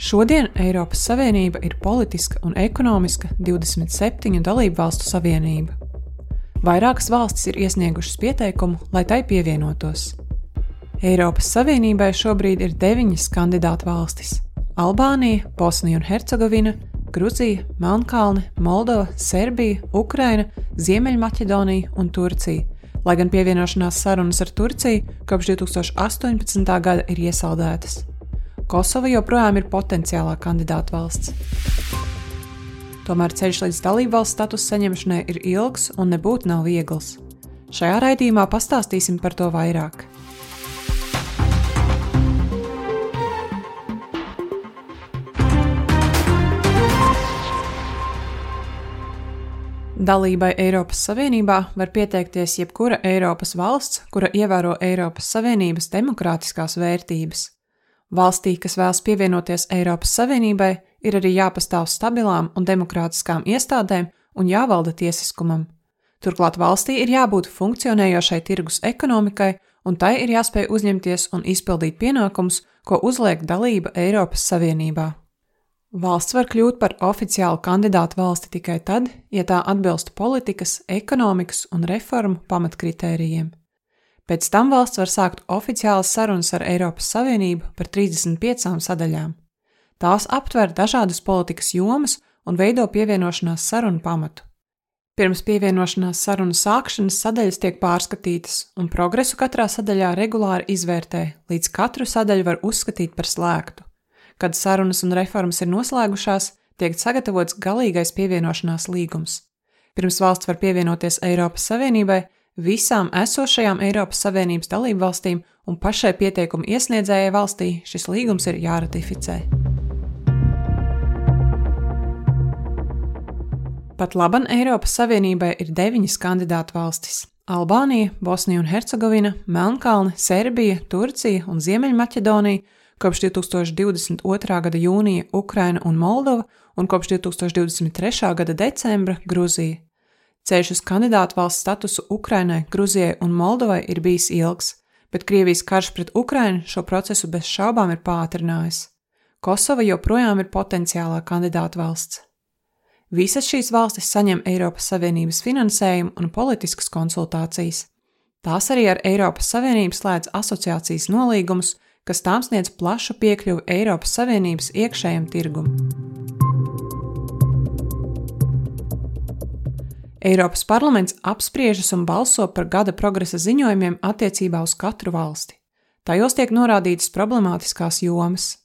Šodien Eiropas Savienība ir politiska un ekonomiska 27 dalību valstu savienība. Vairākas valstis ir iesniegušas pieteikumu, lai tai pievienotos. Eiropas Savienībai šobrīd ir deviņas kandidātu valstis - Albānija, Bosnija un Hercegovina, Gruzija, Melnkalne, Moldova, Serbija, Ukraina, Ziemeļmaķedonija un Turcija. Lai gan pievienošanās sarunas ar Turciju kopš 2018. gada ir iesaldētas. Kosova joprojām ir potenciālā kandidāta valsts. Tomēr ceļš līdz dalību valsts statusa saņemšanai ir ilgs un nebūtu nav viegls. Šajā raidījumā pastāstīsim par to vairāk. Dalībai Eiropas Savienībā var pieteikties jebkura Eiropas valsts, kura ievēro Eiropas Savienības demokrātiskās vērtības. Valstī, kas vēlas pievienoties Eiropas Savienībai, ir arī jāpastāv stabilām un demokrātiskām iestādēm un jāvalda tiesiskumam. Turklāt valstī ir jābūt funkcionējošai tirgus ekonomikai, un tai ir jāspēj uzņemties un izpildīt pienākumus, ko uzliek dalība Eiropas Savienībā. Valsts var kļūt par oficiālu kandidātu valsti tikai tad, ja tā atbilst politikas, ekonomikas un reformu pamatkritērijiem. Pēc tam valsts var sākt oficiālas sarunas ar Eiropas Savienību par 35 sadaļām. Tās aptver dažādas politikas jomas un veido pievienošanās sarunu pamatu. Pirms pievienošanās sarunu sākšanas sadaļas tiek pārskatītas, un progresu katrā sadaļā regulāri izvērtē, līdz katru sadaļu var uzskatīt par slēgtu. Kad sarunas un reformas ir noslēgušās, tiek sagatavots galīgais pievienošanās līgums. Pirms valsts var pievienoties Eiropas Savienībai, Visām esošajām Eiropas Savienības dalību valstīm un pašai pieteikumu iesniedzējai valstī šis līgums ir jāratificē. Pat laban Eiropas Savienībai ir deviņas kandidātu valstis - Albānija, Bosnija un Hercegovina, Melnkalne, Serbija, Turcija un Ziemeļmaķedonija, kopš 2022. gada jūnija Ukraina un Moldova, un kopš 2023. gada decembra Gruzija. Ceļš uz kandidātu valsts statusu Ukrainai, Gruzijai un Moldovai ir bijis ilgs, bet Krievijas karš pret Ukrainu šo procesu bez šaubām ir pātrinājis. Kosova joprojām ir potenciālā kandidāta valsts. Visas šīs valstis saņem Eiropas Savienības finansējumu un politiskas konsultācijas. Tās arī ar Eiropas Savienību slēdz asociācijas nolīgumus, kas tām sniedz plašu piekļuvi Eiropas Savienības iekšējam tirgumam. Eiropas parlaments apspriežas un balso par gada progresa ziņojumiem attiecībā uz katru valsti. Tajos tiek norādītas problemātiskās jomas.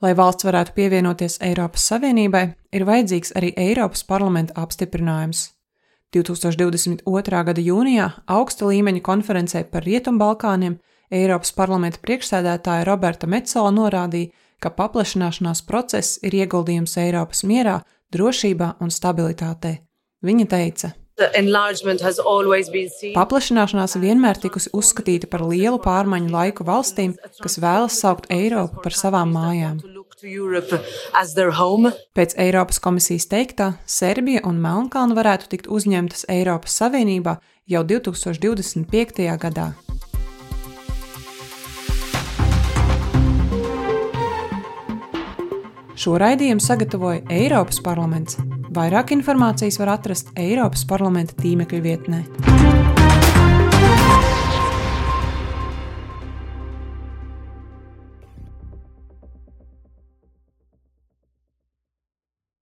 Lai valsts varētu pievienoties Eiropas Savienībai, ir vajadzīgs arī Eiropas parlamenta apstiprinājums. 2022. gada jūnijā augsta līmeņa konferencē par Rietumbalkāniem Eiropas parlamenta priekšsēdētāja Roberta Metzola norādīja, ka paplašināšanās process ir ieguldījums Eiropas mierā, drošībā un stabilitātē. Viņa teica, Paplašināšanās vienmēr tikusi uzskatīta par lielu pārmaiņu laiku valstīm, kas vēlas saukt Eiropu par savām mājām. Pēc Eiropas komisijas teiktā, Serbija un Melnkalna varētu tikt uzņemtas Eiropas Savienībā jau 2025. gadā. Šo raidījumu sagatavoja Eiropas parlaments. Vairāk informācijas var atrast Eiropas parlamenta tīmekļa vietnē.